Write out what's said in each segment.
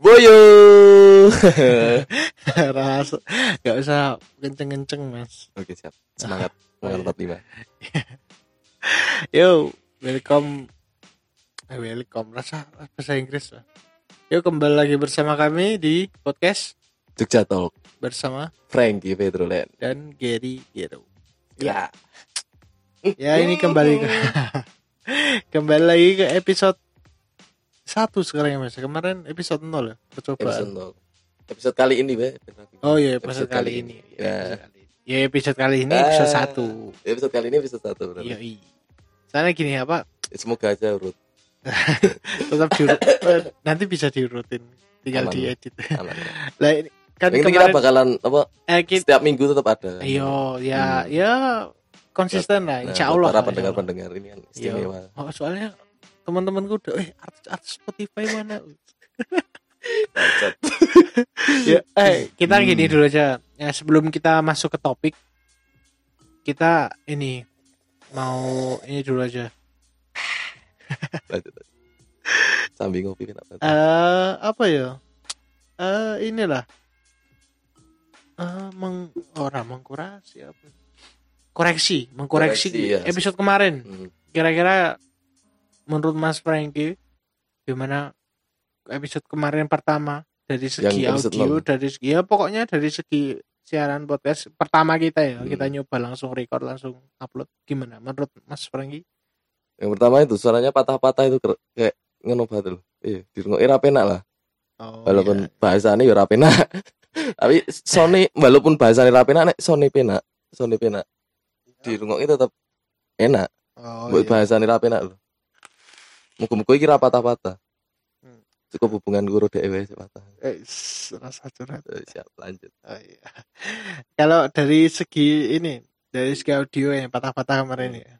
Boyo. Ras, gak usah kenceng-kenceng mas. Oke siap. Semangat. Semangat 45. Yo, welcome. Eh, welcome. Rasa bahasa Inggris lah. Yo kembali lagi bersama kami di podcast Jogja Talk. bersama Frankie Petrolen. dan Gary Gero. Ya. Ya ini kembali ke kembali lagi ke episode satu sekarang ya mas. Kemarin episode 0 ya percobaan. Episode nol. Episode kali ini, Be. Oh iya episode, kali ini. Ya. Episode kali ini. Ya episode kali ini episode Ah. satu. Episode kali ini episode 1 berarti. Iya iya. Soalnya gini apa? Semoga aja urut. Tetap diurut. eh, nanti bisa diurutin. Tinggal Aman. diedit. Aman. Lah ini kan Yang penting kita kemarin bakalan apa eh, kita, setiap minggu tetap ada. Iya, ya, Hmm. ya konsisten lah, insya Allah. Para lah, pendengar-pendengar ini kan insya Allah. istimewa. Iya. Oh, soalnya teman-temanku udah, eh artis-artis Spotify mana? Ya, eh kita Hmm. gini dulu aja. Ya sebelum kita masuk ke topik, kita ini mau ini dulu aja. Sambil ngopi? Eh apa ya? Eh inilah. Eh meng orang mengkurasi apa? Koreksi, mengkoreksi Koreksi, ya. episode kemarin. Hmm. Menurut Mas Franky gimana episode kemarin pertama dari segi Yang audio dari segi ya pokoknya dari segi siaran podcast pertama kita ya Hmm. kita nyoba langsung record langsung upload gimana menurut Mas Franky Yang pertama itu suaranya patah-patah itu kayak ngono banget loh. Iya, dirungoknya ra penak lah. oh, walaupun iya. bahasanya ya ra penak. Tapi Sony walaupun bahasanya ra penak nek Sony penak, Sony penak. Dirungoknya tetap enak. oh, Mbok iya. bahasane ra penak lho. Muga-muga iki ra patah-patah. Hmm. Cukup hubungan guru dhewe patah. Eh, rasa curhat Eh, Siap lanjut. Oh, iya. kalau dari segi ini dari segi audio yang patah-patah kemarin ya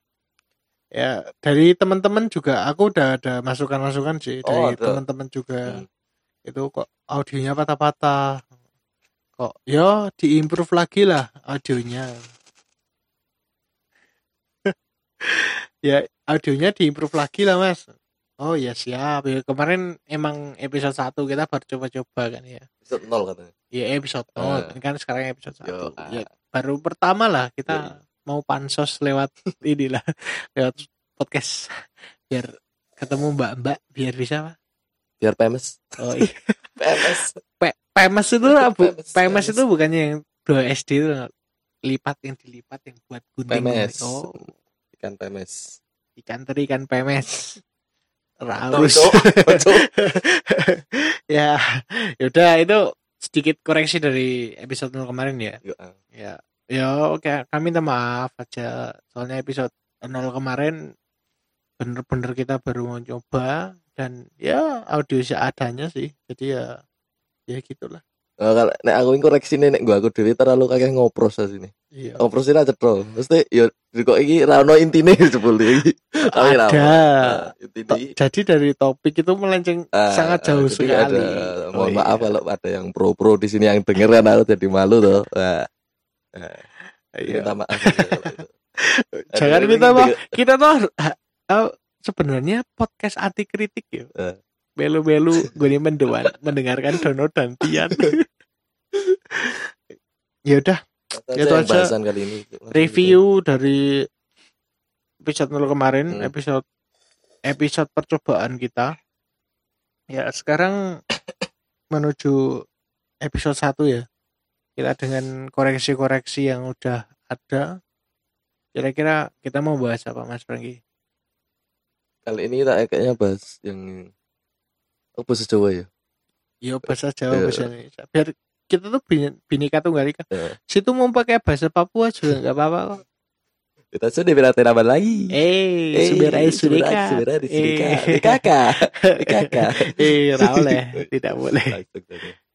ya dari teman-teman juga aku udah ada masukan-masukan sih Oh, dari teman-teman juga Hmm. itu kok audionya patah-patah kok ya diimprove lagi lah audionya ya audionya diimprove lagi lah mas oh ya siap ya kemarin emang episode 1 kita baru coba-coba kan ya Episode 0 katanya. ya episode Ah. 0 kan sekarang episode 1 Yo, ya ah. baru pertama lah kita mau pansos lewat inilah lewat podcast biar ketemu mbak-mbak biar bisa Pak. Biar PMS. oh iya PMS. P- PMS itu lah, bu, PMS, PMS itu bukannya yang 2 SD itu lipat yang dilipat yang buat gunting PMS. oh Ikan PMS. ikan teri ikan PMS Raus. Ya yaudah itu sedikit koreksi dari episode 0 kemarin ya. Yo, ah. ya ya oke kami minta maaf aja. Soalnya episode 0 kemarin bener-bener kita baru mau coba dan ya audio seadanya sih. Jadi ya ya gitulah. Oh, kalau nek aku koreksi nek gua aku dhewe terlalu kakek ngopros sini. Iya ini aja cetro. Mesti yo kok iki ra ono intine jebul iki. Tapi ra. ada Nah, Intine jadi dari topik itu melenceng Ah, sangat jauh sekali ada- Oh, mohon iya. maaf kalau ada yang pro-pro di sini yang denger kan aku jadi malu tuh. Nah, Iya. minta maaf. jangan minta maaf kita tuh ah, sebenarnya podcast anti kritik ya Eh. belu-belu gue mendengarkan Dono dan Tian ya udah Itu aja kali ini. review dari episode 0 kemarin Hmm. episode episode percobaan kita ya sekarang menuju episode 1 ya kita dengan koreksi-koreksi yang udah ada kira-kira kita mau bahas apa Mas Franky Kali ini kita kayaknya bahas yang oh, bahasa Jawa ya. Yo bahasa Jawa Eh. bahasa Indonesia biar kita tuh bin- bineka tunggal ika Eh. situ mau pakai bahasa Papua juga nggak apa-apa kok Kita sudah beratin apa lagi? eh suberai surika Suberai di Surika. Eh. Kakak. Kakak. eh boleh tidak boleh Langsung.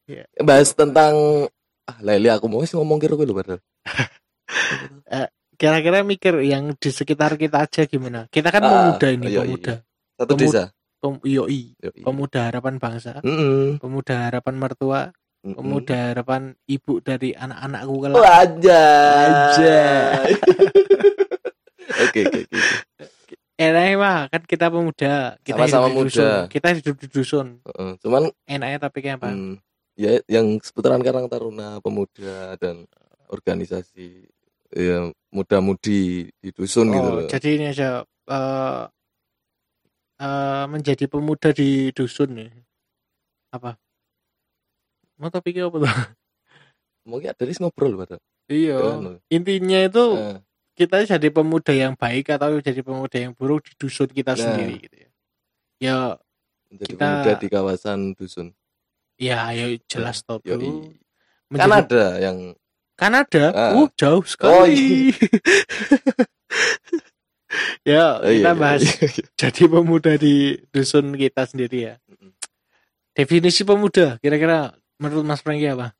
Iya. Bahas tentang ah Leli aku mau sih ngomong kira gue lu padahal. kira-kira mikir yang di sekitar kita aja gimana kita kan Ah, pemuda ini iya, pemuda Satu Pemu- desa. Pem- yoi Yoi. pemuda harapan bangsa Mm-mm. pemuda harapan mertua. Pemuda harapan ibu dari anak-anakku kelak? Wajah. Aja. Oke oke oke. enaknya mah kan kita pemuda. Kita Sama-sama hidup di dusun. muda. kita hidup di dusun. Heeh, cuman enaknya tapi kayak apa? Hmm, ya yang seputaran Karang Taruna pemuda dan organisasi ya muda-mudi di dusun gitu oh loh. jadi ini aja eh eh, menjadi pemuda di dusun nih apa mau topiknya apa tuh? Mungkin ada ngobrol pada iya. Anu. intinya itu Eh, kita jadi pemuda yang baik atau jadi pemuda yang buruk di dusun kita Nah. sendiri gitu ya. Ya menjadi Kita- pemuda di kawasan dusun. Ya ya jelas bro Yoi. kan Menjadi- ada yang Kanada Ah. uh jauh Oh, sekali ya Oh, iya, kita iya, bahas iya, iya. jadi pemuda di dusun kita sendiri ya. Definisi pemuda kira-kira menurut Mas Franky apa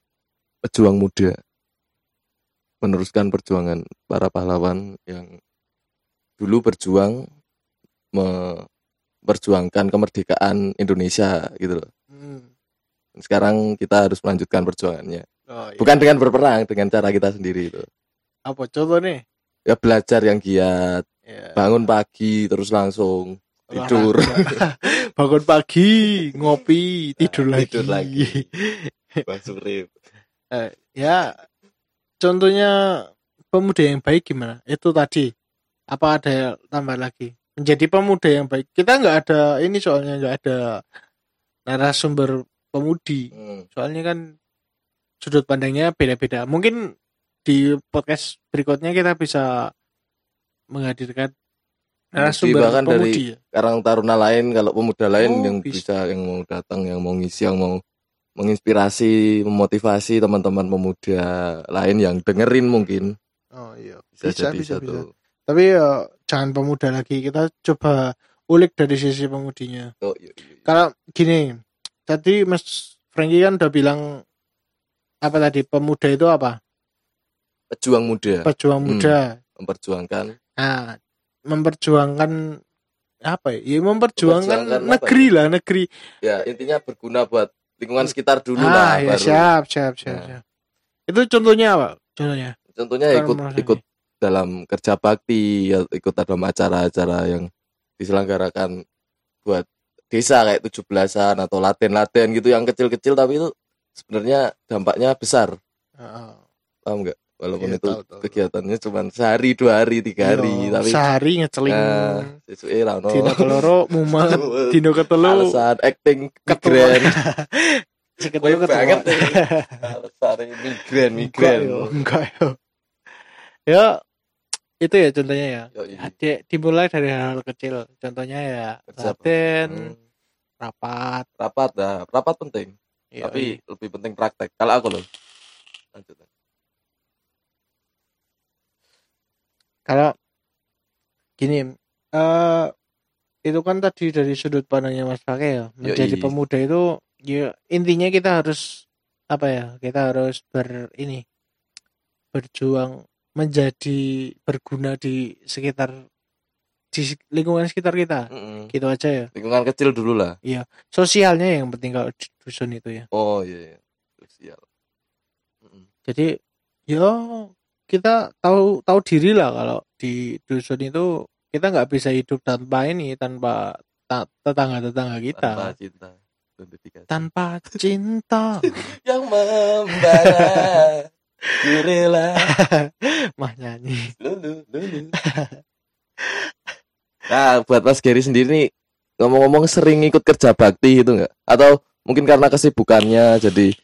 pejuang muda meneruskan perjuangan para pahlawan yang dulu berjuang memperjuangkan kemerdekaan Indonesia gitu loh. Sekarang kita harus melanjutkan perjuangannya. Oh, iya. Bukan dengan berperang, dengan cara kita sendiri itu. apa contoh nih Ya belajar yang giat, ya, bangun pagi terus langsung tidur. bangun pagi ngopi tidur lagi, tidur lagi. Masuk rip. ya contohnya pemuda yang baik gimana itu tadi apa ada tambah lagi menjadi pemuda yang baik kita nggak ada ini soalnya nggak ada narasumber pemudi Hmm. soalnya kan sudut pandangnya beda-beda mungkin di podcast berikutnya kita bisa menghadirkan narasumber bahkan dari- pemudi ya. Karang taruna lain, kalau pemuda lain Oh, yang bisa. bisa yang mau datang, yang mau ngisi, yang mau menginspirasi, memotivasi teman-teman pemuda lain yang dengerin mungkin oh iya bisa, Bisa, bisa, satu. bisa. tapi ya jangan pemuda lagi kita coba ulik dari sisi pemudinya Oh, iya, iya, iya. kalau gini tadi Mas Franky kan udah bilang apa tadi pemuda itu apa Pejuang muda pejuang Hmm. muda memperjuangkan nah memperjuangkan apa ya, ya memperjuangkan Memperjuangkan negeri lah negeri ya intinya berguna buat lingkungan sekitar dulu ah lah ya baru. siap siap siap, Nah. siap. itu contohnya apa contohnya Contohnya Kalau ikut ikut dalam kerja bakti, ya, ikut dalam acara-acara yang diselenggarakan buat desa kayak 17-an atau latihan-latihan gitu yang kecil-kecil tapi itu sebenarnya dampaknya besar. Heeh. Paham nggak? Walaupun Iya, itu tahu, tahu, kegiatannya cuma sehari, dua hari, tiga hari, Iya, tapi sehari ngeceling nah, sesuai lah no. dino keloro mumet. Dino ketelu. Alasan acting migren. Kowe ketelu banget. Alasan migren, migren. enggak yo. Ya itu ya contohnya ya. Yoi. Di- dimulai dari hal-hal kecil. Contohnya ya latihan Hmm, rapat. Rapat dah, rapat penting. ya, tapi lebih penting praktek. Kalau aku loh lanjut kalau gini eh itu kan tadi dari sudut pandangnya Mas Pake ya menjadi Yoi. pemuda itu ya intinya kita harus apa ya kita harus ber ini berjuang menjadi berguna di sekitar di lingkungan sekitar kita Mm-mm. gitu aja ya lingkungan kecil dulu lah sosialnya yang penting kalau di dusun itu ya oh iya, iya. sosial Mm-mm. jadi ya kita tahu tahu diri lah kalau di dusun itu kita nggak bisa hidup tanpa ini tanpa tetangga tetangga kita. Tanpa cinta tanpa cinta. Yang membara ku rela mah nyanyi. Lulu lulu nah buat Mas Gary sendiri nih ngomong-ngomong sering ikut kerja bakti gitu nggak? Atau mungkin karena kesibukannya jadi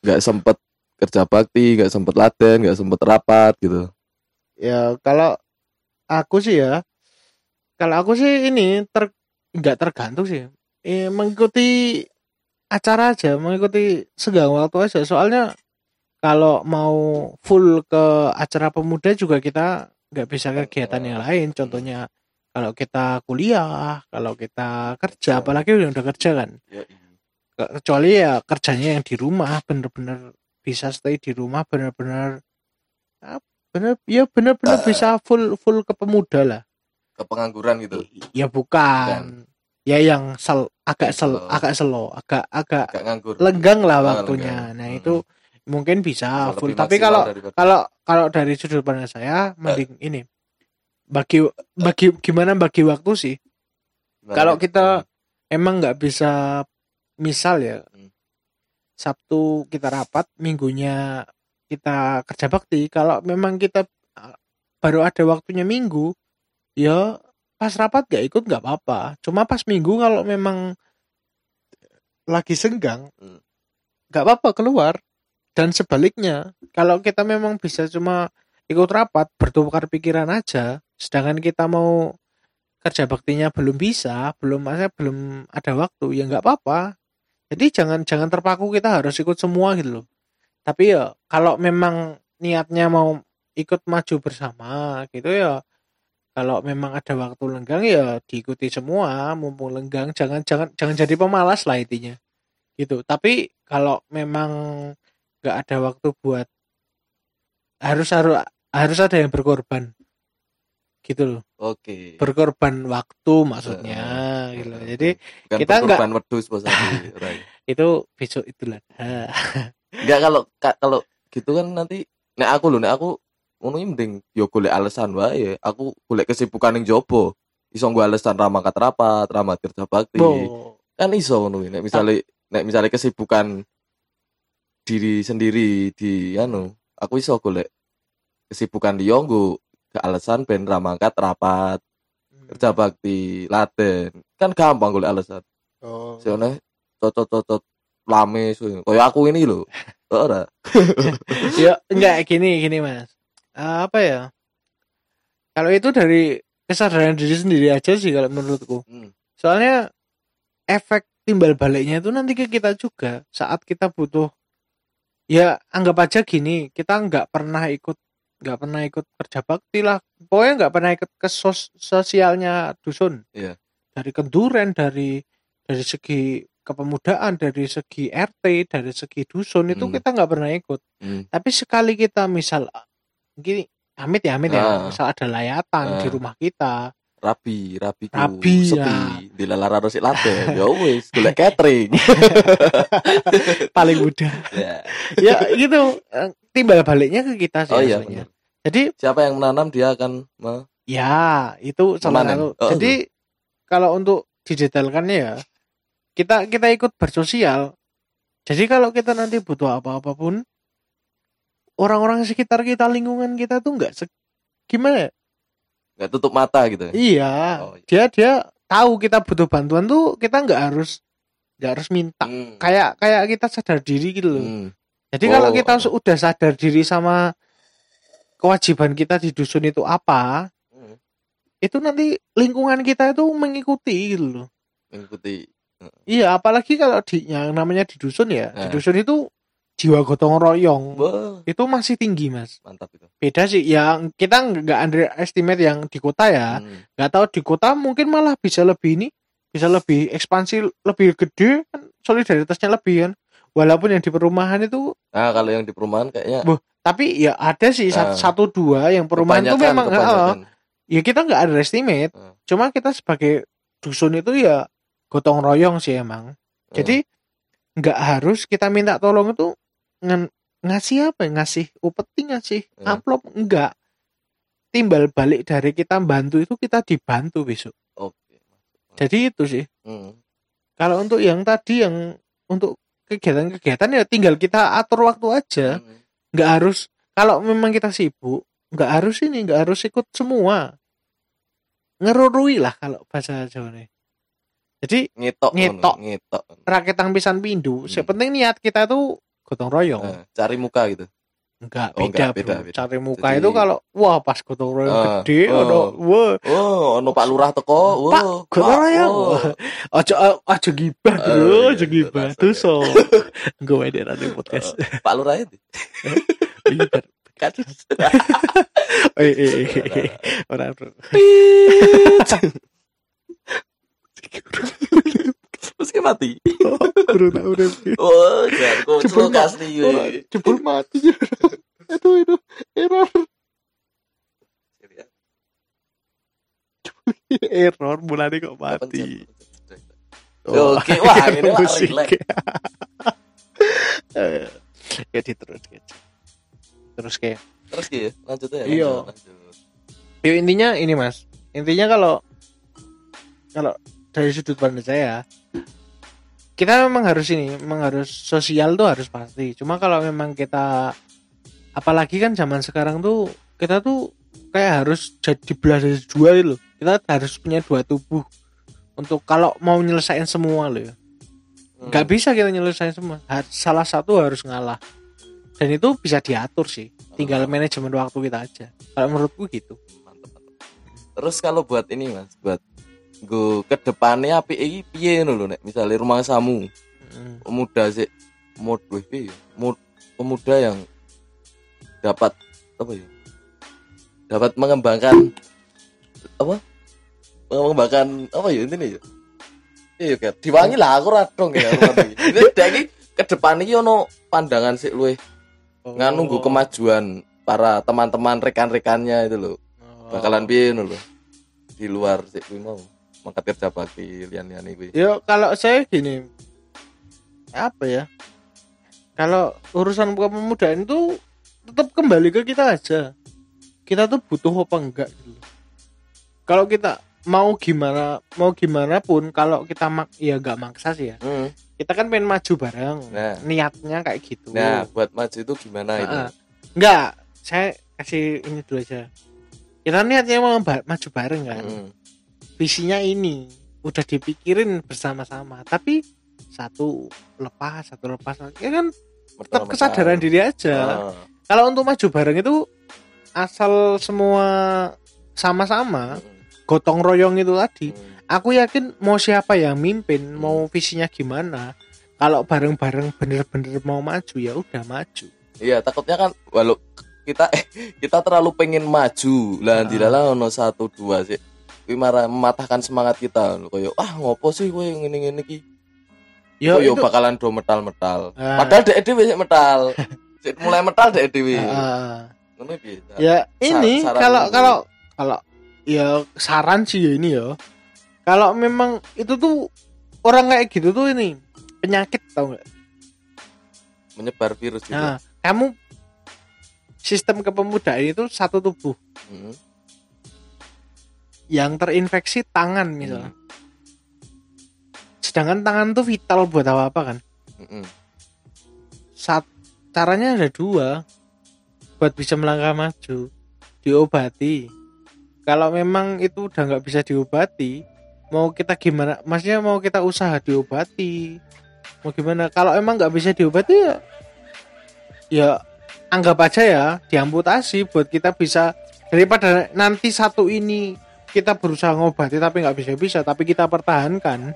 nggak sempet kerja bakti nggak sempet latihan nggak sempet rapat gitu. Ya kalau aku sih ya kalau aku sih ini ter nggak tergantung sih. Eh, mengikuti acara aja mengikuti segala waktu aja. Soalnya kalau mau full ke acara pemuda juga kita nggak bisa kegiatan yang lain. Contohnya kalau kita kuliah kalau kita kerja apalagi yang udah kerja kan. Ke- kecuali ya kerjanya yang di rumah bener-bener bisa stay di rumah bener-bener ah, bener ya bener-bener bisa full full ke pemuda lah. Ke pengangguran gitu? Ya bukan. Ya yang sel agak sel Oh. agak selo agak agak gak nganggur. lenggang lah Ah, waktunya. lenggang. nah Hmm. itu mungkin bisa full. Tapi kalau daripada- kalau kalau dari sudut pandang saya mending ini. Bagi bagi gimana bagi waktu sih? Gimana kalau kita emang nggak bisa misal ya. Sabtu kita rapat minggunya kita kerja bakti. Kalau memang kita baru ada waktunya minggu ya pas rapat gak ikut nggak apa-apa. Cuma pas minggu kalau memang lagi senggang nggak apa-apa keluar. Dan sebaliknya kalau kita memang bisa cuma ikut rapat bertukar pikiran aja sedangkan kita mau kerja baktinya belum bisa belum masa belum ada waktu ya nggak apa-apa jadi jangan jangan terpaku kita harus ikut semua gitu loh. Tapi ya kalau memang niatnya mau ikut maju bersama gitu ya kalau memang ada waktu lenggang ya diikuti semua mumpung lenggang jangan jangan jangan jadi pemalas lah intinya. Gitu. Tapi kalau memang nggak ada waktu buat harus harus harus ada yang berkorban gitu loh Oke. berkorban waktu maksudnya Heeh. gitu loh. Jadi Bukan kita nggak- berkorban wedhus bos itu besok itulah Enggak kalau ka- kalau gitu kan nanti nek aku lho nek aku ngono mending yo golek alasan wae. Aku golek kesibukan ning jobo. Iso nggo alasan ra mangkat rapat, ra mangkat kerja bakti. Bo, Kan iso ngono nek misale nek misale kesibukan diri sendiri di anu, aku iso golek kesibukan liya nggo ke alasan ben ra mangkat rapat, kerja bakti, laten. Kan gampang golek alasan. oh. Soalnya cocot-cocot lame so. Kayak aku ini lho. Ora. ya enggak gini gini mas Eh, apa ya kalau itu dari kesadaran diri sendiri aja sih kalau menurutku Hmm. soalnya efek timbal baliknya itu nanti ke kita juga saat kita butuh ya anggap aja gini kita nggak pernah ikut nggak pernah ikut kerja bakti lah pokoknya nggak pernah ikut ke sos- sosialnya dusun Iya. dari kenduren dari dari segi kepemudaan dari segi RT dari segi dusun itu Hmm. kita nggak pernah ikut Hmm. tapi sekali kita misal gini amit ya amit ya Ah. misal ada layatan di Ah. rumah kita Rabi, rabi ku Rabi, sepi, ya. lalar harus laten. Ya wis, golek catering. paling mudah ya. ya gitu timbal baliknya ke kita sih Oh iya benar. jadi Siapa yang menanam dia akan me- ya itu salah Memanen. satu Oh, jadi kalau untuk didetailkannya ya kita kita ikut bersosial jadi kalau kita nanti butuh apa apa pun orang-orang sekitar kita lingkungan kita tuh nggak gimana ya? Nggak tutup mata gitu. ya? iya Oh, iya. dia dia tahu kita butuh bantuan tuh kita nggak harus nggak harus minta Hmm. kayak kayak kita sadar diri gitu loh Hmm. jadi kalau Oh. kita su- udah sadar diri sama kewajiban kita di dusun itu apa Hmm. itu nanti lingkungan kita itu mengikuti gitu loh Mengikuti. iya apalagi kalau di yang namanya di dusun ya di Nah. dusun itu jiwa gotong royong Wah, itu masih tinggi mas mantap itu. beda sih yang kita nggak underestimate yang di kota ya Hmm. nggak tahu di kota mungkin malah bisa lebih ini bisa lebih ekspansi lebih gede kan solidaritasnya lebih kan walaupun yang di perumahan itu Nah, kalau yang di perumahan kayaknya Bu, tapi ya ada sih satu, Ah. satu dua yang perumahan itu memang heeh, kebanyakan. ya kita nggak underestimate Ah. cuma kita sebagai dusun itu ya gotong royong sih emang jadi nggak harus kita minta tolong itu ngen- ngasih apa ya? ngasih upeti ngasih Hmm. amplop enggak timbal balik dari kita bantu itu kita dibantu besok Oke. jadi itu sih Hmm. kalau untuk yang tadi yang untuk kegiatan-kegiatan ya tinggal kita atur waktu aja Hmm. nggak harus kalau memang kita sibuk nggak harus ini nggak harus ikut semua ngerurui lah kalau bahasa Jawa nih jadi Ngetok. ngono, ngetok. raketang pisan pindu Hmm. yang penting niat kita tuh gotong royong Nah, cari muka gitu. enggak Oh, beda, enggak, beda, bro beda. cari muka Jadi- itu kalau wah pas gotong royong Ah, gede oh. ono wah Oh, ono Pak Lurah teko. Pak, Wow, gotong Pak, royong aja aja gibah bro iya, aja gibah tuh so gue ada nanti podcast Pak Lurah itu. Iya, ber- Kan. eh eh eh, eh bro Meski mati. bro tak udah Oh, kok Jebol. Ora, weh. jebol mati itu itu error error mulai kok mati. Oke, wah, ini lah musik. relax. Eh, ya terus terus kayak Terus ya, lanjut ya. Iya. Ya intinya ini mas, intinya kalau kalau dari sudut pandang saya, kita memang harus ini, memang harus sosial tuh harus pasti. Cuma kalau memang kita, apalagi kan zaman sekarang tuh kita tuh kayak harus jadi belah dari dua gitu loh. Kita harus punya dua tubuh untuk kalau mau nyelesain semua loh ya. Hmm. Gak bisa kita nyelesain semua. Salah satu harus ngalah. Dan itu bisa diatur sih. Tinggal manajemen waktu kita aja. Kalau menurutku gitu. mantep, mantep. terus kalau buat ini mas buat ke depannya api ini piye ngono lho nek misalnya rumah samu. Hmm. pemuda sih mod piye ya? Mod- pemuda yang dapat apa ya? Dapat mengembangkan apa? Mengembangkan apa ya intinya ya? Iya kan diwangi lah aku radong ya rumah ini. Ini dari ke depan ini ono pandangan sih luwe nggak nunggu kemajuan para teman-teman rekan-rekannya itu loh Oh. bakalan piye ngono lho? Di luar sih kuwi mau mangkat kerja bakti lian-lian kuwi Yo kalau saya gini apa ya? Kalau urusan kepemudaan itu tetap kembali ke kita aja. Kita tuh butuh apa enggak gitu. Kalau kita mau gimana mau gimana pun kalau kita mak ya enggak maksa sih ya. Hmm. Kita kan pengen maju bareng. Nah. Niatnya kayak gitu. nah buat maju itu gimana itu Heeh. Enggak, saya kasih ini dulu aja. Kita niatnya mau ba- maju bareng kan. Hmm. Visinya ini udah dipikirin bersama-sama tapi satu lepas satu lepas ya kan tetap kesadaran diri aja Ah. kalau untuk maju bareng itu asal semua sama-sama Hmm. gotong royong itu tadi Hmm. aku yakin mau siapa yang mimpin mau visinya gimana kalau bareng-bareng bener-bener mau maju ya udah maju iya takutnya kan walau kita eh, kita terlalu pengen maju lah Ah. di dalam ono satu dua sih marah mematahkan semangat kita. Koyo ah ngopo sih kowe ngene-ngene iki? Ya koyo itu bakalan do metal-metal. Ah. padahal dek dhewe sik metal. Sik mulai metal dek dhewe. Ah. ngono piye ya ini kalau kalau kalau ya saran sih ya ini ya. Kalau memang itu tuh orang kayak gitu tuh ini penyakit tau nggak? Menyebar virus gitu nah kamu sistem kepemudaan itu satu tubuh. Hmm. Yang terinfeksi tangan misalnya. Hmm. sedangkan tangan tuh vital buat apa apa kan? Hmm. saat caranya ada dua. Buat bisa melangkah maju diobati. Kalau memang itu udah nggak bisa diobati mau kita gimana maksudnya mau kita usaha diobati. Mau gimana? Kalau emang nggak bisa diobati ya ya anggap aja ya diamputasi buat kita bisa daripada nanti satu ini kita berusaha ngobati tapi nggak bisa bisa tapi kita pertahankan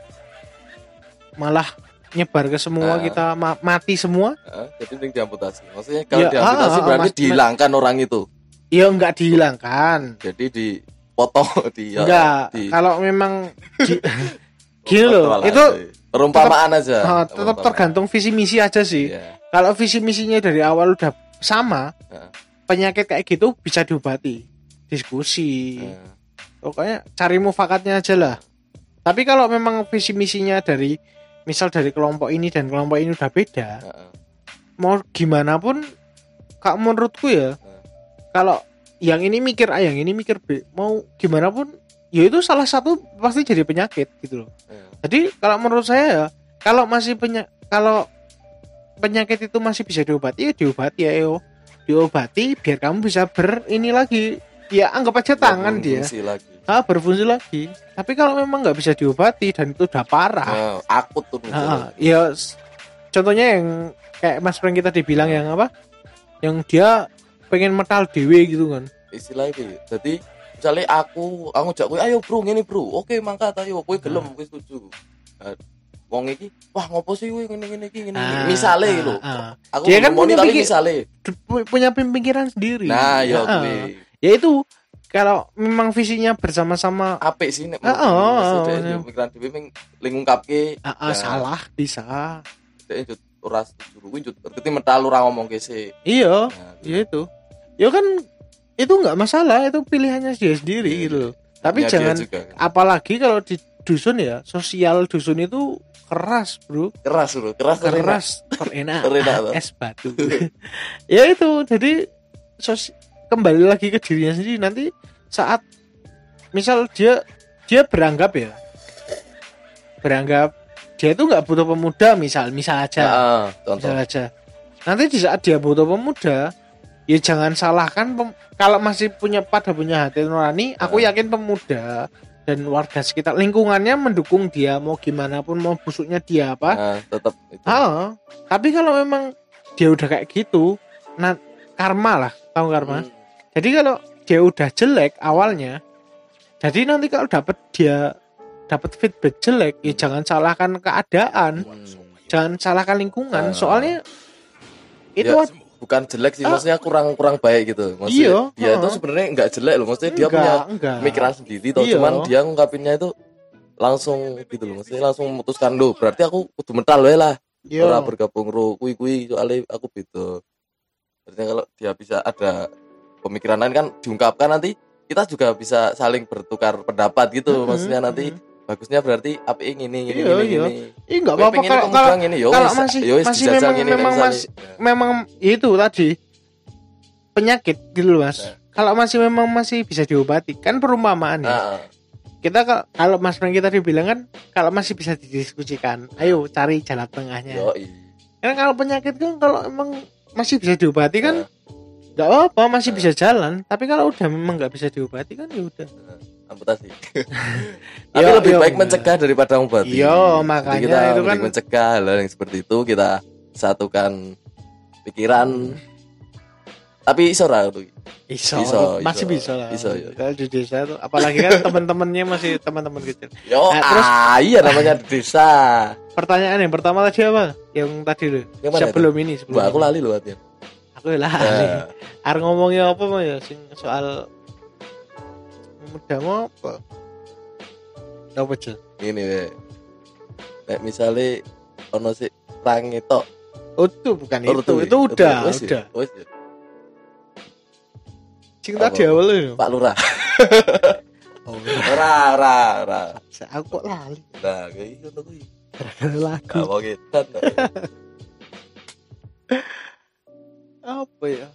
malah nyebar ke semua Ah. kita ma- mati semua Ah, jadi ini diamputasi. Maksudnya kalau Ya, diamputasi ah, ah, berarti mas- dihilangkan orang itu. ya nggak dihilangkan Jadi dipotong di ya, Enggak, di kalau memang di, gini loh, itu perumpamaan aja. uh, tetap tergantung visi misi aja sih. Iya. Kalau visi misinya dari awal udah sama, Heeh. penyakit kayak gitu bisa diobati, diskusi. Nah, Pokoknya cari mufakatnya aja lah. Tapi kalau memang visi misinya dari misal dari kelompok ini dan kelompok ini udah beda, heeh. mau gimana pun, kak menurutku ya, kalau yang ini mikir A, yang ini mikir B, mau gimana pun, ya itu salah satu pasti jadi penyakit gitu loh. Iya. Jadi kalau menurut saya ya, kalau masih penya kalau penyakit itu masih bisa diobati ya diobati ya yo. Diobati biar kamu bisa ber ini lagi. Ya anggap aja tangan dia. Lagi. Ah, berfungsi lagi. Tapi kalau memang nggak bisa diobati dan itu udah parah. Nah, akut tuh. ah, ya contohnya yang kayak Mas Frank kita dibilang yang apa? Yang dia pengen metal dewe gitu kan. Istilahnya gitu. Jadi misalnya aku aku ngajak kowe ayo bro ngene bro. Oke mangkat ayo kowe gelem Ah. kowe setuju. Nah, Wong iki, wah ngopo sih kowe ngene-ngene iki ngene. Ah, Misale ah, lho. ah. Aku Dia kan punya pikir- misale. Punya pemikiran sendiri. Nah, yo Ah, ya itu kalau memang visinya bersama-sama apik sih nek Ah, oh, oh, yo pikiran dhewe ming lingungkapke ah, ah, Ya. salah bisa. Dhek njut ora setuju kuwi njut ngerti metal ora ngomong sik. iya Nah, ya itu. Ya kan itu nggak masalah itu pilihannya dia sendiri Iya, gitu loh. Tapi jangan juga. apalagi kalau di dusun ya sosial dusun itu keras bro. Keras bro, keras keras. terenak. Terenak, es batu. Ya itu jadi sos kembali lagi ke dirinya sendiri nanti saat misal dia dia beranggap ya beranggap dia itu nggak butuh pemuda misal misal aja Nah, contoh. misal aja nanti di saat dia butuh pemuda ya jangan salahkan pem- kalau masih punya pada punya hati nurani aku Ya. yakin pemuda dan warga sekitar lingkungannya mendukung dia mau gimana pun mau busuknya dia apa Nah, tetap itu. Ah, tapi kalau memang dia udah kayak gitu, nah karma lah, tahu karma. Hmm. Jadi kalau dia udah jelek awalnya, jadi nanti kalau dapat dia dapat feedback jelek, ya jangan salahkan keadaan, Hmm. jangan salahkan lingkungan. Ah. Soalnya itu Ya, bukan jelek sih, Ah. maksudnya kurang kurang baik gitu. Maksudnya Iya, dia itu ah. sebenarnya nggak jelek loh, maksudnya dia enggak, punya enggak. pemikiran sendiri toh, Iya. cuman dia ngungkapinnya itu langsung gitu loh, maksudnya langsung memutuskan loh, berarti aku kudu mental wae lah, Iya. ora bergabung ro kui kui soalnya aku beda. Artinya kalau dia bisa ada pemikiran lain kan diungkapkan nanti kita juga bisa saling bertukar pendapat gitu, Mm-mm, maksudnya nanti mm-mm. bagusnya berarti apa ini ini ini Iya, ini, iya. ini. Ih, enggak Kowe apa-apa kalau kalau ini, ya kalau masih- ya wis masih memang- gini, memang masih- memang itu tadi penyakit gitu loh, Mas. Nah. Kalau masih memang masih bisa diobati, kan perumpamaan ya. Nah, kita kalau kalau Mas Franky tadi bilang kan kalau masih bisa didiskusikan ayo cari jalan tengahnya Yoi. karena kalau penyakit kan kalau emang masih bisa diobati kan Nah. Nggak apa masih bisa jalan tapi kalau udah memang nggak bisa diobati kan ya udah amputasi. Tapi Iya, lebih iya, baik mencegah daripada mengobati. Iya, Jadi makanya kita itu kan- mencegah hal yang seperti itu kita satukan pikiran. Tapi iso ra itu. iso, Iso, masih iso. bisa lah Iso, iya. kalau di desa tuh apalagi kan teman-temannya masih teman-teman kecil Yo, Nah, terus- ah, iya namanya di desa. pertanyaan yang pertama tadi apa yang tadi mana sebelum ini sebelum aku lali loh Atian. Aku lah Nah, Are ngomongnya apa mau ya sing soal muda mau apa apa aja ini we. Nek misale ono sik range tok. Oh, itu bukan Oh, itu, ya? itu udah, Wes ya? udah. Wes ya? Sing Apa? tadi awal itu. Pak Lurah. Oh, Ora, ora, ora. aku kok lali Nah, kayak gitu kuwi. gara-gara lagu. Mau gitu. Apa ya?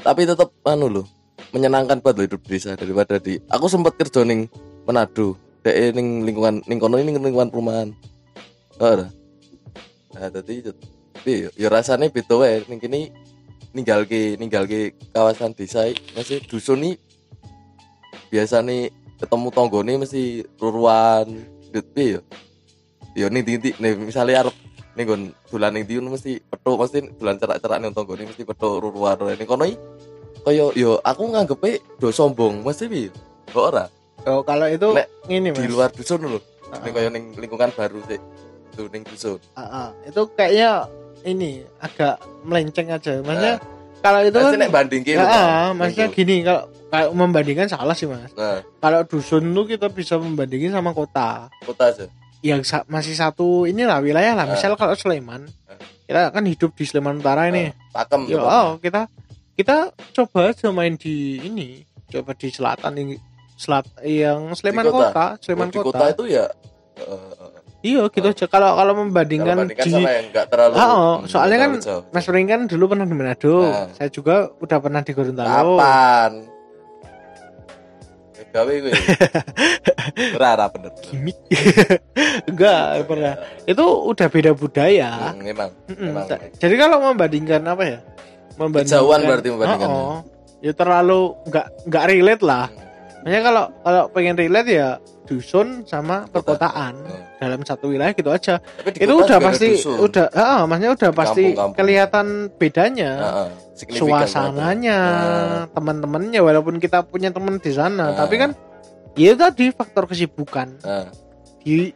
tapi tetap anu loh menyenangkan buat lo hidup desa daripada di aku sempat kerja ning Manado dek ning lingkungan ning kono ini lingkungan perumahan. Ora? Nah tadi tapi ya rasanya beda wae ning kini ninggal ke ninggal ke kawasan desa masih dusun nih biasa nih ketemu tonggo nih mesti ruruan gitu ya ya nih titik nih misalnya arep nih gon bulan ning diun mesti petuk mesti bulan cerak-cerak ning tonggo nih mesti petuk ruruan ning kono kaya yo aku nganggepe do sombong. Mesti piye? Kok ora? Oh, kalau itu Nek ini Mas. di luar dusun lho. Ah, ning kaya ning lingkungan baru sih tuh ning dusun. Ah. itu kayaknya ini agak melenceng aja. Maksudnya Nah. kalau itu kan Pasti bandingke Ya, maksudnya Ning gini kalau kalau membandingkan salah sih mas. nah. Kalau dusun tuh kita bisa membandingin sama kota. kota aja yang sa- masih satu inilah wilayah lah. Ah. Misal kalau Sleman, Ah. kita kan hidup di Sleman Utara ini. pakem Ya, oh, kita kita coba aja main di ini, coba di selatan ini, selat yang Sleman Di kota? kota, Sleman di kota. kota itu ya eh, eh, Iya, gitu aja. Kalau kalau membandingkan bandingkan di sama yang enggak terlalu Ah, oh, soalnya kan jauh. Mas Pring kan dulu pernah di Manado. Nah. Saya juga udah pernah di Gorontalo. kapan Eh, gawe gue ora bener Gimik. Enggak, pernah. Itu udah beda budaya. Hmm, memang memang Ta- Jadi kalau membandingkan apa ya? Membandingkan Kejauhan berarti membandingkannya. Oh, oh. ya terlalu nggak nggak relate lah. Makanya kalau kalau pengen relate ya dusun sama perkotaan Hmm. dalam satu wilayah gitu aja. Itu udah pasti dusun. udah ah, maksudnya udah pasti kampung-kampung. kelihatan bedanya. Signifikan Suasananya, banget. teman-temannya walaupun kita punya teman di sana, Nah. tapi kan ya tadi faktor kesibukan. Nah, Di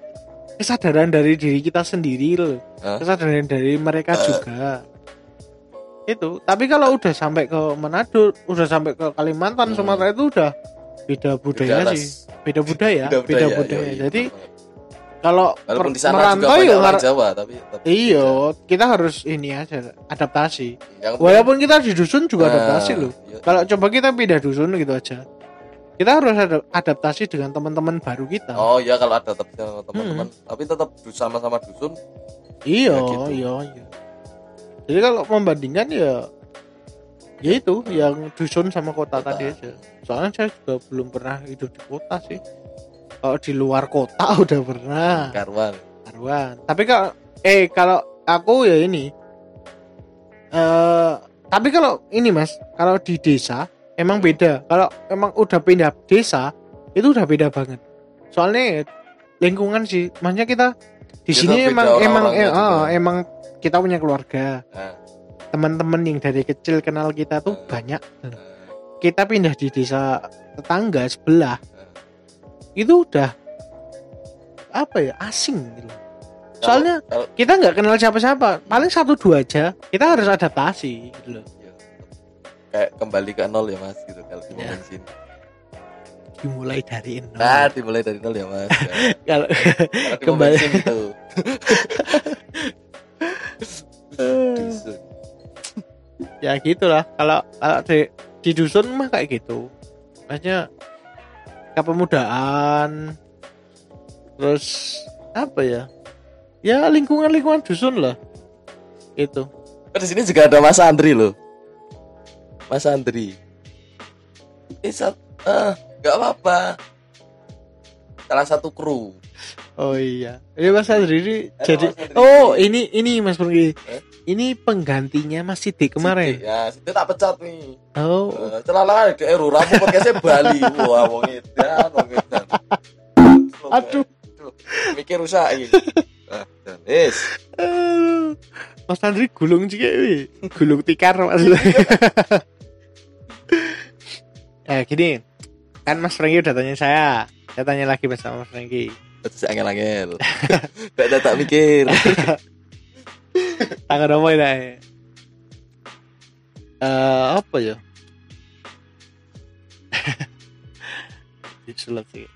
kesadaran dari diri kita sendiri loh. Hah? Kesadaran dari mereka juga. Itu. Tapi kalau udah sampai ke Manado, udah sampai ke Kalimantan, Hmm. Sumatera itu udah beda budaya Beda sih. Beda budaya, Beda beda budaya, budaya. yoi. Jadi kalau walaupun di sana juga merantau banyak ya orang Jawa tapi tetap Iya, kita harus ini aja adaptasi. yang Walaupun kita di dusun juga Nah, adaptasi loh. iya. Kalau coba kita pindah dusun gitu aja. Kita harus ada adaptasi dengan teman-teman baru kita. Oh iya kalau ada Hmm. teman-teman, tapi tetap sama-sama dusun. iya, ya gitu. iya, iya. Jadi kalau membandingkan ya ya itu yang dusun sama kota, Kota. tadi aja soalnya saya juga belum pernah hidup di kota sih kalau di luar kota udah pernah. Karwan. Arwan tapi kalau eh kalau aku ya ini eh tapi kalau ini mas kalau di desa emang beda. Kalau emang udah pindah desa itu udah beda banget. Soalnya lingkungan sih maksudnya kita di Kita sini emang emang orang-orangnya eh, ah, emang kita punya keluarga. Nah, teman-teman yang dari kecil kenal kita tuh Hmm. banyak. Kita pindah di desa tetangga sebelah itu udah apa ya asing gitu soalnya kalau kita nggak kenal siapa-siapa paling satu dua aja kita harus adaptasi gitu loh ya, kayak kembali ke nol ya mas gitu kalau di Ya. sini. dimulai dari nol Nah, dimulai dari nol ya mas. Ya. kalau Kembali. Dusun. ya gitulah kalau kalau di, di dusun mah kayak gitu maksudnya kepemudaan terus apa ya ya lingkungan lingkungan dusun lah itu di sini juga ada Mas Andri loh. Mas Andri. Eh, sat, ah, nggak apa-apa. Salah satu kru. oh iya ini mas Andri ini Halo, jadi Mas Andri. oh ini ini mas Pergi Eh? ini penggantinya mas Sidik kemarin Sidik, Ya, situ tak pecat nih. oh Uh, celana di Eru ramu podcastnya Bali. Wah, wong edan, wong edan. Aduh. Mikir rusak ini. Ah, dan is. Aduh. Mas Andri gulung juga wi. Gulung tikar maksudnya. eh gini. Kan Mas Franky udah tanya saya. Saya tanya lagi mas sama Mas Franky. Terus angel-angel. Gak ada tak mikir. Tangan apa ini? Eh apa ya? Disulat sih.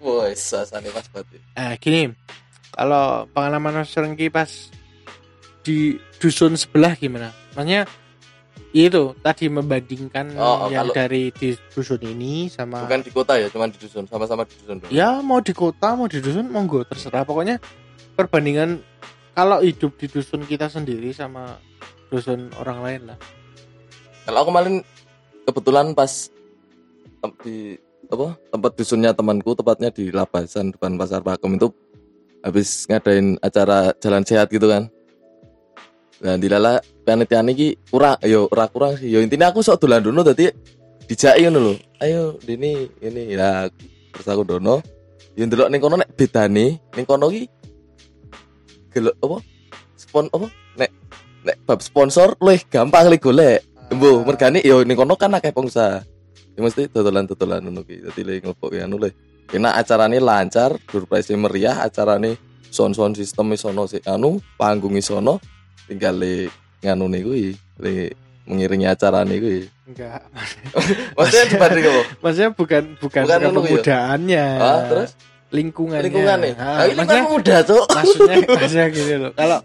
Woi, suasana pas banget. Eh gini. Kalau pengalaman Mas Franky pas di dusun sebelah gimana? Maksudnya itu tadi membandingkan Oh, oh, yang kalau- dari di dusun ini sama Bukan di kota ya, cuman di dusun, sama-sama di dusun. dong. ya mau di kota mau di dusun monggo terserah pokoknya perbandingan kalau hidup di dusun kita sendiri sama dusun orang lain lah Kalau aku kemarin kebetulan pas di apa tempat dusunnya temanku tepatnya di Labasan depan pasar Pakem itu habis ngadain acara jalan sehat gitu kan. Nah, dilala panitia niki kurang yo ora kurang sih. Yo intinya aku sok dolan dono dadi dijaki ngono lho. Ayo dini ini ya terus aku dono. Yo ndelok ning kono nek bedane ning kono ki gelok apa? Spon apa? Nek nek bab sponsor luwih gampang le golek. Embo, mergane yo ning kono kan akeh pengusaha. Ya mesti dodolan-dodolan ngono ki. Dadi le nglepok anu le. Kena acarane lancar, surprise meriah, acarane sound-sound sistem isono sik anu, panggung isono, tinggal le nganu kuwi, le mengiringi acarane kuwi. enggak. Maksudnya dibanding apa? maksudnya bukan bukan, Bukan anu ya? Ah, terus? Lingkungannya. Lingkungan nih. Ah, ini maksudnya kan muda, Cuk. maksudnya maksudnya gini loh. Kalau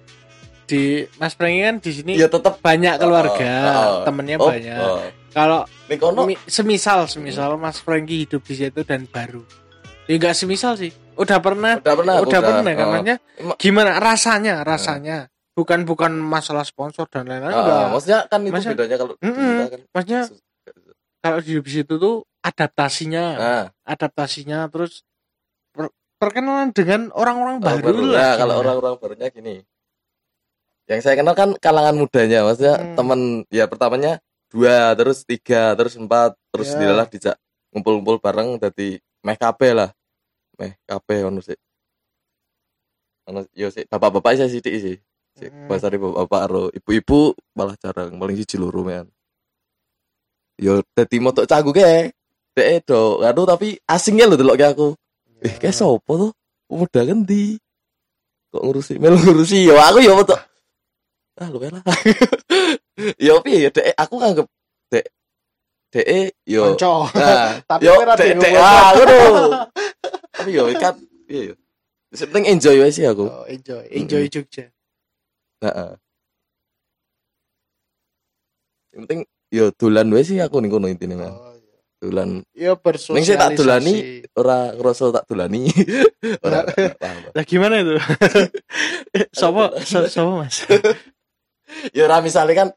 di Mas Pranky kan di sini Ya tetep. banyak keluarga Oh, oh, temennya Oh, banyak. oh. kalau Ning kono? Mi- semisal semisal Mas Franky hidup di situ dan baru. Ya enggak semisal sih. Udah pernah. Udah pernah, udah, pernah kan oh. gimana rasanya rasanya bukan bukan masalah sponsor dan lain-lain enggak maksudnya kan itu Maksudnya- bedanya kalau kita kan. maksudnya kalau di situ tuh adaptasinya Nah, adaptasinya terus per- perkenalan dengan orang-orang orang baru, lah Nah, kalau orang-orang barunya gini. Yang saya kenal kan kalangan mudanya, maksudnya Hmm. temen ya pertamanya dua, terus tiga, terus empat, terus Ya. dilalah dijak ngumpul-ngumpul bareng jadi meh kabeh lah. Meh kabeh ono sih. Ono yo sih bapak-bapak saya sithik sih. Sik, Hmm. bahasane bapak-bapak karo ibu-ibu malah jarang, paling siji loro men. Yo dadi motok cagu ke. Dek do, aduh tapi asingnya lho delok ke aku. Eh, Ya. kayak sopo tuh? Kan di kok ngurusi, melu ngurusi yo aku yo motok. Ah, lu lah. yo piye ya dek aku nganggep dek dek yo. Konco. Nah, Tapi yo dek dek ngono. Tapi yo kan piye yo. Penting enjoy wae sih aku. Oh, enjoy enjoy Jogja Heeh. Yang penting yo dolan wae sih aku ning kono intine man. oh, iya. Dolan ya bersosialisasi Ning sih tak dolani ora ngerasa tak dolani. ora lah gimana itu sopo so- sopo mas Ya ora misale kan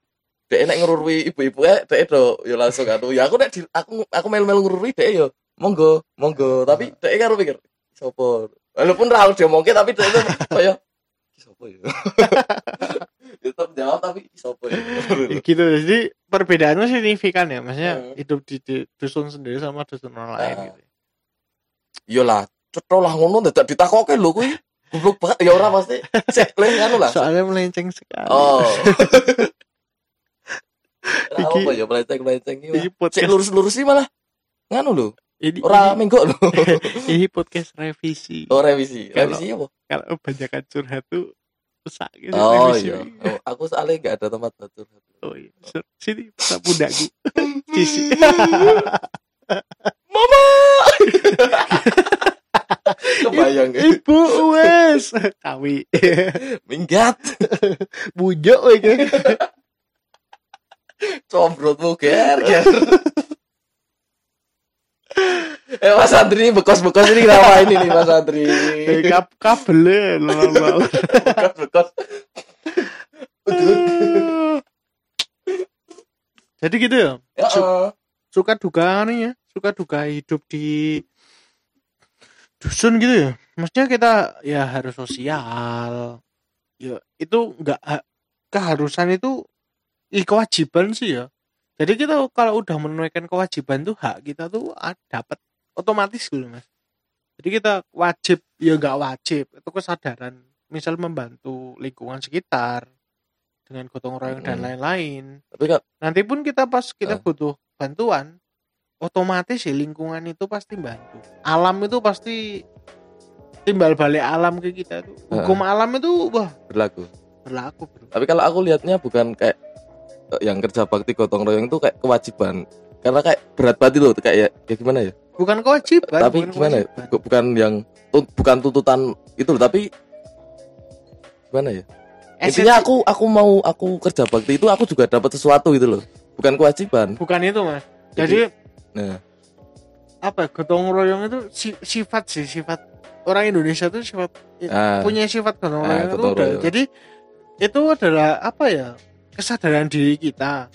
Dek nek ngerurui ibu-ibu eh dek do yo langsung anu. Ya aku nek aku aku melu-melu ngerurui dek yo monggo, monggo. Tapi dek karo pikir sopo. Walaupun ra dia mongke tapi dek itu kaya sopo yo. Ya tetap jawab tapi sopo yo. Ya gitu jadi perbedaannya signifikan ya maksudnya Hmm. hidup di, di dusun sendiri sama dusun orang lain Ah. gitu Yo lah, cetho lah ngono dadak ditakoke lho kuwi. Goblok banget ya ora pasti. Cek anu lah. soalnya melenceng sekali Oh. Iki- apa ya melenceng-melenceng iki. ini Cek podcast lurus-lurus sih malah. Nganu lho, ini, ora ini, menggok lho. ini podcast revisi Oh revisi. Kalau- Revisi apa? kalau banyakan curhat tuh rusak gitu Oh iya. Oh, aku soalnya nggak ada tempat curhat. oh iya Sur- sini tak pundakku sisi Mama. Kebayang ya. ibu wes kawi Minggat. bujuk iki Combrotmu ger ger. Eh Mas Andri bekos-bekos ini kenapa ini nih Mas Andri? Eh, kap kabel lolo Bekos-bekos. jadi gitu ya Ya. eh. suka duka nih ya suka duka hidup di dusun gitu ya maksudnya kita ya harus sosial ya itu enggak ha- keharusan itu i kewajiban sih ya jadi kita kalau udah menunaikan kewajiban tuh hak kita tuh a- dapat otomatis gitu mas jadi kita wajib ya enggak wajib itu kesadaran misal membantu lingkungan sekitar dengan gotong royong dan lain-lain Tapi nanti pun kita pas kita Ah. butuh bantuan otomatis ya lingkungan itu pasti bantu alam itu pasti timbal balik alam ke kita tuh Ah. hukum alam itu wah berlaku. berlaku bro Tapi kalau aku lihatnya bukan kayak yang kerja bakti gotong royong itu kayak kewajiban. Karena kayak berat banget itu kayak ya, ya gimana ya? bukan kewajiban tapi bukan gimana ya? kewajiban. Bu- Bukan yang tun- bukan tuntutan itu loh, tapi gimana ya? Intinya Esensi- aku aku mau aku kerja bakti itu aku juga dapat sesuatu gitu loh. Bukan kewajiban. bukan itu mas jadi Nah, apa ya, gotong royong itu si- sifat sih sifat orang Indonesia tuh sifat ah, punya sifat gotong Ah, royong itu gotong udah. royong. jadi itu adalah apa ya kesadaran diri kita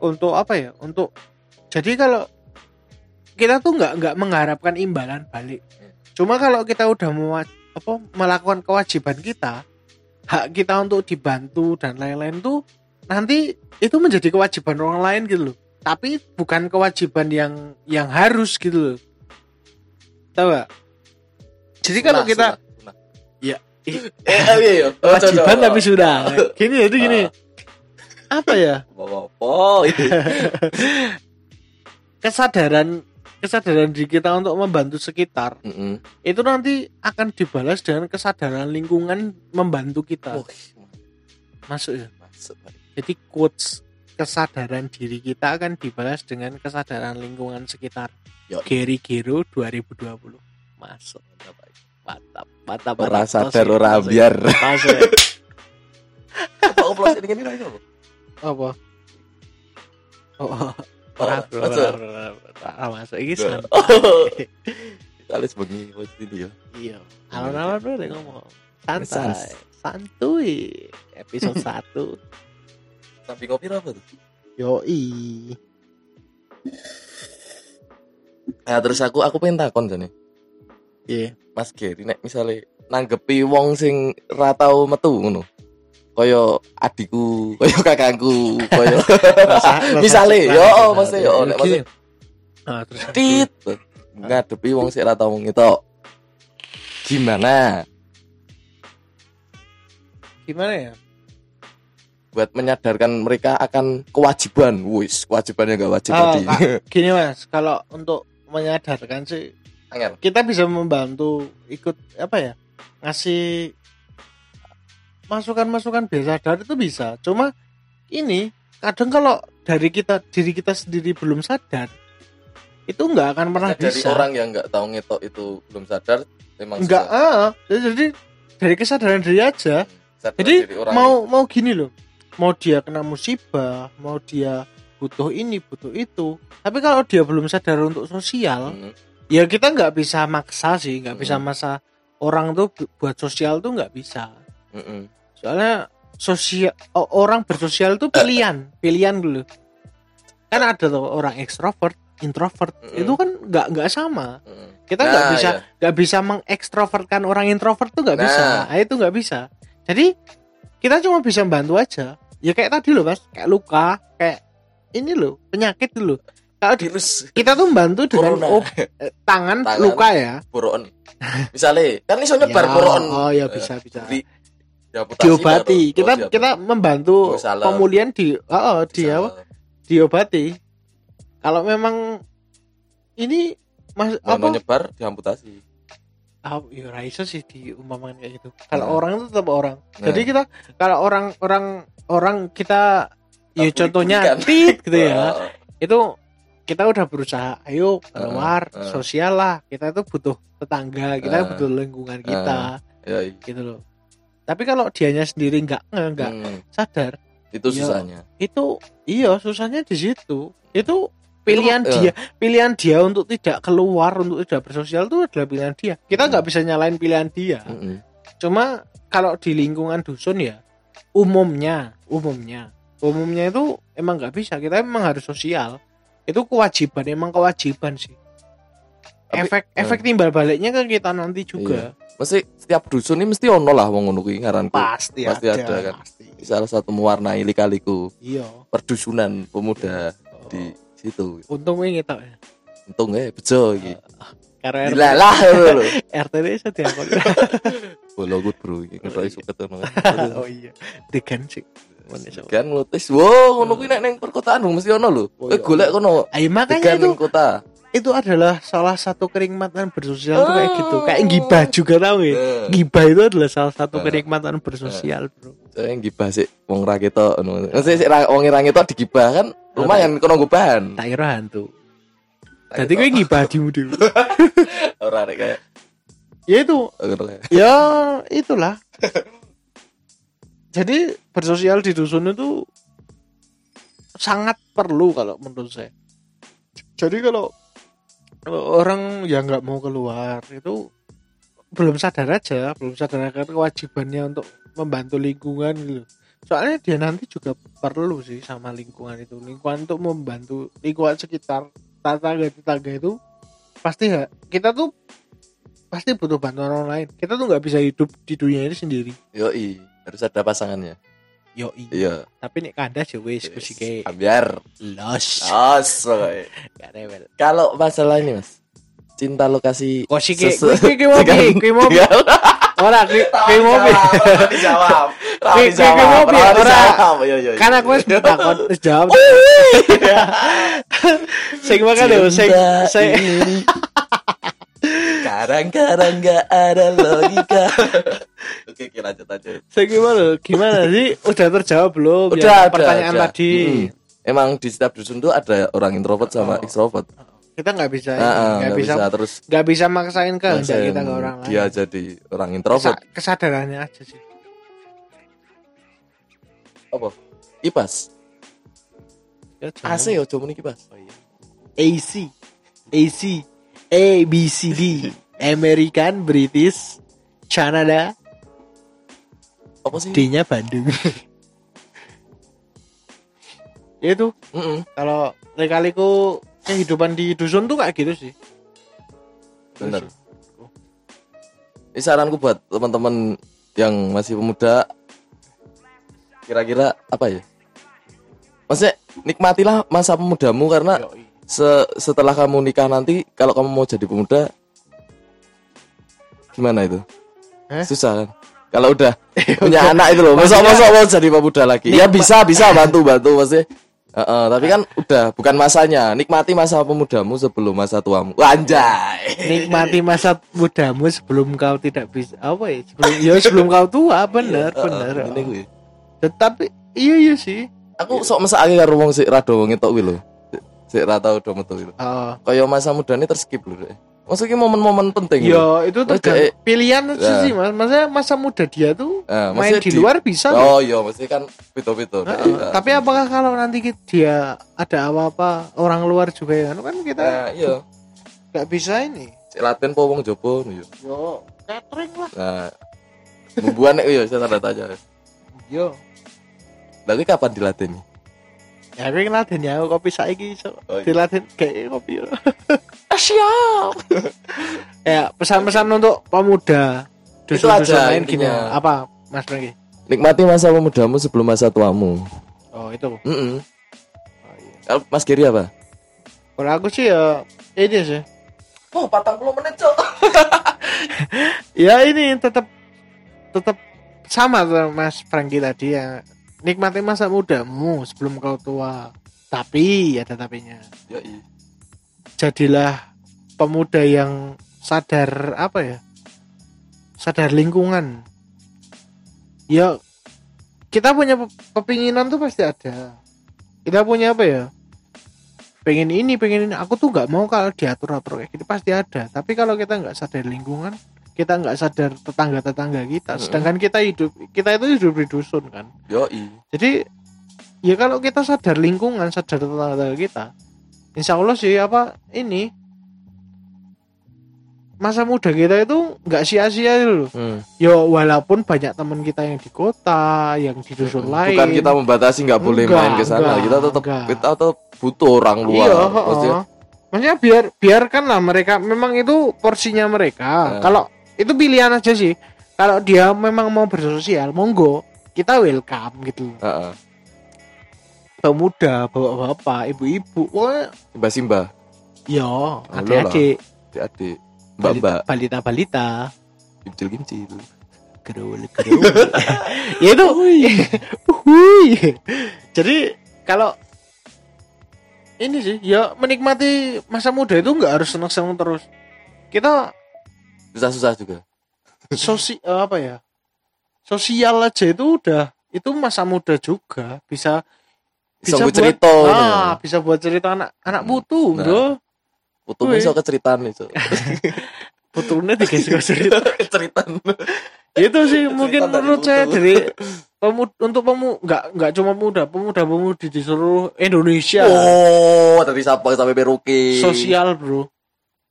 untuk apa ya untuk jadi kalau kita tuh nggak nggak mengharapkan imbalan balik cuma kalau kita udah mewa, apa melakukan kewajiban kita hak kita untuk dibantu dan lain-lain tuh nanti itu menjadi kewajiban orang lain gitu loh tapi bukan kewajiban yang yang harus gitu loh tahu gak? jadi kalau sunah, kita sunah, sunah. Ya. eh, eh, iya, iya. Oh, kewajiban tapi sudah gini jadi gini Ah. Apa ya? Oh, kesadaran kesadaran diri kita untuk membantu sekitar Mm-mm. itu nanti akan dibalas dengan kesadaran lingkungan membantu kita. Oh, masuk ya? Masuk. jadi quotes kesadaran diri kita akan dibalas dengan kesadaran lingkungan sekitar. Yo. Gary Gero 2020 masuk. Mantap mantap Masuk, ora masuk. biar. masuk Apa oplos ini ini apa? apa oh, oh. Ora, Ora, ora, masuk iki santai. Bengi post ini ya. Iya. Alon-alon bro dia ngomong. Santai, santuy. Episode 1. Sampai ngopi apa tuh? Yoi. Nah, terus aku aku pengen takon jane. Iya. Mas Geri nek misalnya nanggepi wong sing ra tau metu ngono. Kaya adikku, kaya kakakku, kaya misale yo oh, mesti yo nek mesti Ah, terus tit ngadepi wong sing ra tau ngetok. Gimana Gimana ya? buat menyadarkan mereka akan kewajiban, wis kewajibannya gak wajib Ah, tadi. Kak, gini Mas, kalau untuk menyadarkan sih Angel. kita bisa membantu ikut apa ya? Ngasih masukan-masukan biasa sadar itu bisa. Cuma ini kadang kalau dari kita diri kita sendiri belum sadar itu nggak akan pernah dari bisa. orang yang nggak tahu ngetok itu belum sadar memang Enggak, susah. ah, jadi dari kesadaran diri aja. Sadar Jadi diri orang mau mau gini loh, mau dia kena musibah, mau dia butuh ini, butuh itu. Tapi kalau dia belum sadar untuk sosial, Hmm, ya kita nggak bisa maksa sih, nggak bisa Hmm. masa orang tuh bu- buat sosial tuh nggak bisa. Soalnya sosial orang bersosial itu pilihan pilihan dulu. Kan ada tuh orang ekstrovert introvert Mm-mm. itu kan nggak nggak sama. Mm. kita nggak Nah, bisa iya. nggak bisa mengekstrovertkan orang introvert tuh nggak Nah. bisa. Nah, itu nggak bisa. Jadi kita cuma bisa bantu aja. Ya kayak tadi loh mas. Kayak luka kayak ini loh penyakit dulu kalau di- virus. kita tuh bantu dengan corona. oh, eh, tangan, Tangan. luka ya. Boroon misalnya kan iso nyebar Ya, oh ya bisa bisa. Di- diobati baru. kita Oh, diamputasi. kita membantu Oh, pemulihan di oh, oh, di apa diobati kalau memang ini mas Mau apa nyebar diamputasi ah ya ora iso sih diumpamakan kayak gitu kalau Nah. orang itu tetap orang Nah. jadi kita kalau orang orang orang kita ya Tak contohnya buli-bulikan. tit gitu ya Oh, itu kita udah berusaha ayo keluar uh. sosial lah kita itu butuh tetangga kita Uh. butuh lingkungan kita ya, iya. gitu loh tapi kalau dianya sendiri nggak nggak nggak Hmm, sadar itu Iya. susahnya. itu iya susahnya di situ. Itu pilihan Itu, dia pilihan dia untuk tidak keluar untuk tidak bersosial itu adalah pilihan dia. Kita Hmm. nggak bisa nyalain pilihan dia. Mm-mm. cuma kalau di lingkungan dusun ya umumnya umumnya umumnya itu emang nggak bisa. Kita emang harus sosial. Itu kewajiban emang kewajiban sih. Tapi- efek eh. efek timbal baliknya ke kita nanti juga mesti setiap dusun ini mesti ono lah wong ngono kuwi ngaranku. Pasti, Pasti ada, ada kan. pasti. salah satu mewarnai lika-liku. Iya. Perdusunan pemuda di situ. Untung ini kita ya? Untung ya bejo iki. Karena gila lah lho RT ini bisa diakon bologut bro. Iki ngetok iso ketemu oh iya. Degan sih Mana iso. kan ngutis wow ngono kuwi nek ning perkotaan mesti ono lho. Oh, kowe iya. golek kono Ayo makanya itu. kota itu adalah salah satu kenikmatan bersosial tuh kayak gitu. Oh. kayak gibah juga tau ya Eh, gibah itu adalah salah satu Eh. kenikmatan bersosial bro. Saya yang gibah sih wong ra ngono. Mesti sik ra- wong ra ketok digibah kan lumayan kono gubahan tak kira hantu. Jadi gue gibah di dewe ora rek kayak ya itu. Kayak. ya itulah. Jadi bersosial di dusun itu sangat perlu kalau menurut saya. Jadi kalau orang yang nggak mau keluar itu belum sadar aja belum sadar akan kewajibannya untuk membantu lingkungan gitu soalnya dia nanti juga perlu sih sama lingkungan itu. Lingkungan untuk membantu lingkungan sekitar tetangga tetangga itu pasti ya kita tuh pasti butuh bantuan orang lain. Kita tuh nggak bisa hidup di dunia ini sendiri. Yoi harus ada pasangannya yo iya. Tapi nek kandas ya wis kusi ke biar los. Os, pokoknya. gak rewel. Kalau masalah ini mas, cinta lokasi kusi ke kuwi kuwi mau piye kuwi mau ora kuwi kuwi mau dijawab. Kuwi mau? Ora. Iya, iya, kan aku wis takon wis jawab. Sing makan sing Cinta sing ini Kadang-kadang gak ada logika. Oke, oke lanjut aja sing gimana? Gimana sih? Udah terjawab belum? Udah, yang ada, pertanyaan ada. tadi. Mm-mm. Emang di setiap dusun tuh ada orang introvert sama Oh. extrovert. Kita nggak bisa nggak nggak bisa bisa terus nggak bisa maksain kehendak maksain kita ke orang lain. Dia jadi orang introvert. Kesa- kesadarannya aja sih. Apa? Kipas. Ya. AC ya, coba kipas. Oh iya AC AC A B C D American British Canada Apa sih? D-nya Bandung ya itu Mm-mm. kalau lekaliku kehidupan di dusun tuh kayak gitu sih Bener. Ini saranku buat teman-teman yang masih pemuda, kira-kira apa ya? Maksudnya nikmatilah masa pemudamu karena se- setelah kamu nikah nanti, kalau kamu mau jadi pemuda, gimana itu? Hah? Susah kan? Kalau udah punya anak itu loh, masa masa mau jadi pemuda lagi? Ya bisa bisa bantu bantu maksudnya. Heeh, tapi kan udah bukan masanya. Nikmati masa pemudamu sebelum masa tuamu. Anjay. nikmati masa mudamu sebelum kau tidak bisa apa ya sebelum ya sebelum kau tua bener Iya, bener heeh, ini gue. tetapi iya iya sih Aku sok mesake karo wong sik rada wong ngetok kuwi lho. Sik- Sik ra tau do metu kuwi lho. oh. Kaya masa mudane terskip lho. Dek. Maksudnya momen-momen penting. ya itu tergantung dek- pilihan Ya. sih mas maksudnya masa muda dia tuh Eh, main maksudnya di luar bisa loh. Oh iya, mesti kan. Heeh, Dek. Eh, tapi apakah kalau nanti dia ada apa-apa orang luar juga ya kan kita Nah, iya. nggak bisa ini Sik laten po wong jopo yo. yo catering lah Nah, bumbuan nek yo saya tanda tanya. Yo, Lagi kapan dilatih nih? Ya aku ngeladen ya kopi saiki iso Oh, iya. diladen kayak kopi yo. Siap. ya pesan-pesan untuk pemuda Itu dusun-dusun aja lain gini intinya. apa Mas Franky? Nikmati masa pemudamu sebelum masa tuamu. Oh itu. Mm Oh, iya. Kalau Mas Giri apa? Kalau aku sih ya ini sih. Oh, 40 menit, Cok. Ya ini tetap tetap sama tuh Mas Franky tadi ya. Nikmati masa mudamu sebelum kau tua. Tapi ada tapinya. Yoi. Jadilah pemuda yang sadar apa ya? Sadar lingkungan. Ya kita punya pe- kepinginan tuh pasti ada. Kita punya apa ya? Pengen ini, pengen ini. Aku tuh nggak mau kalau diatur-atur kayak gitu pasti ada. Tapi kalau kita nggak sadar lingkungan, kita nggak sadar tetangga-tetangga kita. Mm-mm. Sedangkan kita hidup, kita itu hidup di dusun kan. Yoi. Jadi ya kalau kita sadar lingkungan, sadar tetangga kita, insya Allah sih apa ini masa muda kita itu nggak sia-sia gitu loh. Hmm. Ya walaupun banyak teman kita yang di kota, yang di dusun lain. Bukan kita membatasi nggak boleh Enggak, main ke sana. Kita tetap enggak. kita tetap butuh orang luar. Iya, Maksudnya. Maksudnya biar biarkanlah mereka memang itu porsinya mereka. Nah. Kalau itu pilihan aja sih. Kalau dia memang mau bersosial, monggo kita welcome gitu. heeh. Pemuda, bapak-bapak, ibu-ibu, wah, Mbak Simba, yo, Halo adik-adik, adik-adik, mbak-mbak, balita-balita, kimcil-kimcil. gerul gerul. ya itu. Jadi kalau ini sih, ya menikmati masa muda itu nggak harus seneng-seneng terus. Kita Susah-susah juga. sosi eh, apa ya sosial aja itu udah itu masa muda juga bisa Bisa bisa gue cerita. buat, ah, bisa buat cerita anak anak putu Nah. bro Putumu Wih. iso keceritaan itu. putunya dikasih cerita Keceritaan. itu sih mungkin dari menurut saya putu. dari pemud untuk pemu nggak nggak cuma muda pemuda pemudi di seluruh Indonesia Oh, dari Sabang sampai Merauke. sosial bro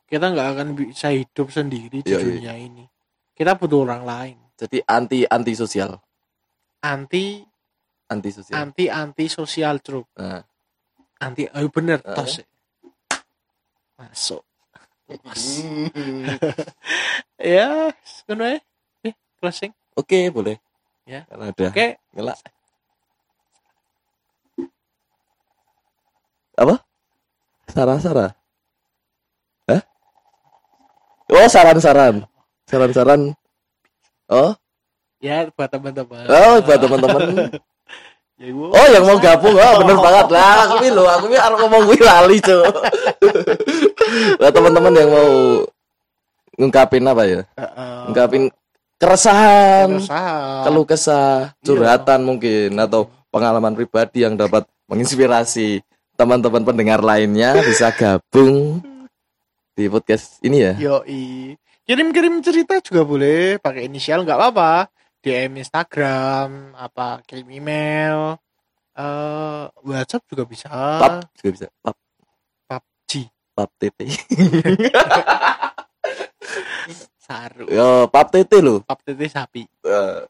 kita nggak akan bisa hidup sendiri di Iya, iya. dunia ini kita butuh orang lain Jadi anti anti sosial, anti anti sosial. anti anti sosial truk Nah. anti ayo bener Heeh. tos masuk Mas. ya ngono eh closing Oke, boleh. Ya. Karena udah oke ngelak. Apa? Sarah-sarah. Oh, saran-saran. Saran-saran. Oh, ya buat teman-teman oh buat teman-teman. ya gua Oh, yang mau gabung, oh bener banget lah. Aku loh, aku ini harus ngomong gue lali, Cok. Buat teman-teman yang mau ngungkapin apa ya? Ngungkapin keresahan, Keresahan. keluh kesah, Iya. curhatan mungkin atau pengalaman pribadi yang dapat menginspirasi teman-teman pendengar lainnya bisa gabung di podcast ini ya. Yoi. Kirim-kirim cerita juga boleh pakai inisial nggak apa-apa. DM Instagram, apa kirim email, eh WhatsApp juga bisa. Pap juga bisa. Pap, PUBG. pap TT. Saru. Yo, pap TT lo. Pap tete sapi. Eh,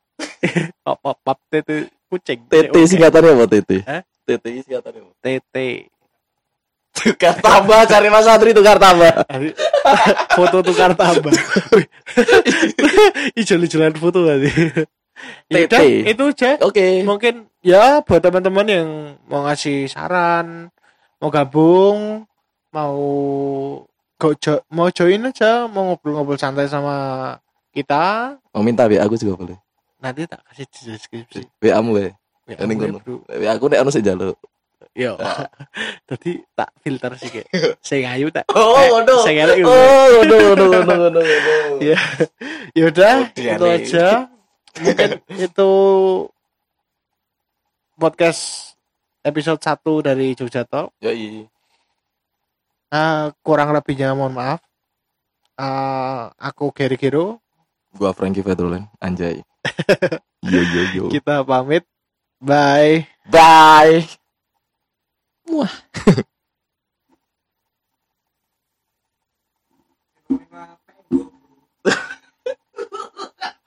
Pap pap, pap tete kucing. TT singkatannya apa TT? Hah? TT singkatannya apa? Tete. Tukar tambah cari Mas Adri tukar tambah. Foto tukar tambah. Ijol-ijolan foto tadi. Ya udah, TT. itu aja. Oke. Mungkin ya buat teman-teman yang mau ngasih saran, mau gabung, mau go jo- mau join aja, mau ngobrol-ngobrol santai sama kita, Mau minta WA aku juga boleh. nanti tak kasih deskripsi. WA mu. Ya, Ini gue, ngono. aku nek ono sik njaluk. Yo. Tadi tak filter sih kayak. Saya ngayu tak. Oh, ngono. Saya gitu. Oh, ngono ngono ngono ngono. Ya. Ya udah, Oh, itu aja. Mungkin itu podcast episode 1 dari Jogja Talk. Yoi. Eh, kurang lebihnya mohon maaf. Eh, aku Gary Gero. Gua Frankie Fedrolen, anjay. Yo yo yo. Kita pamit. Bye. Bye. Wah.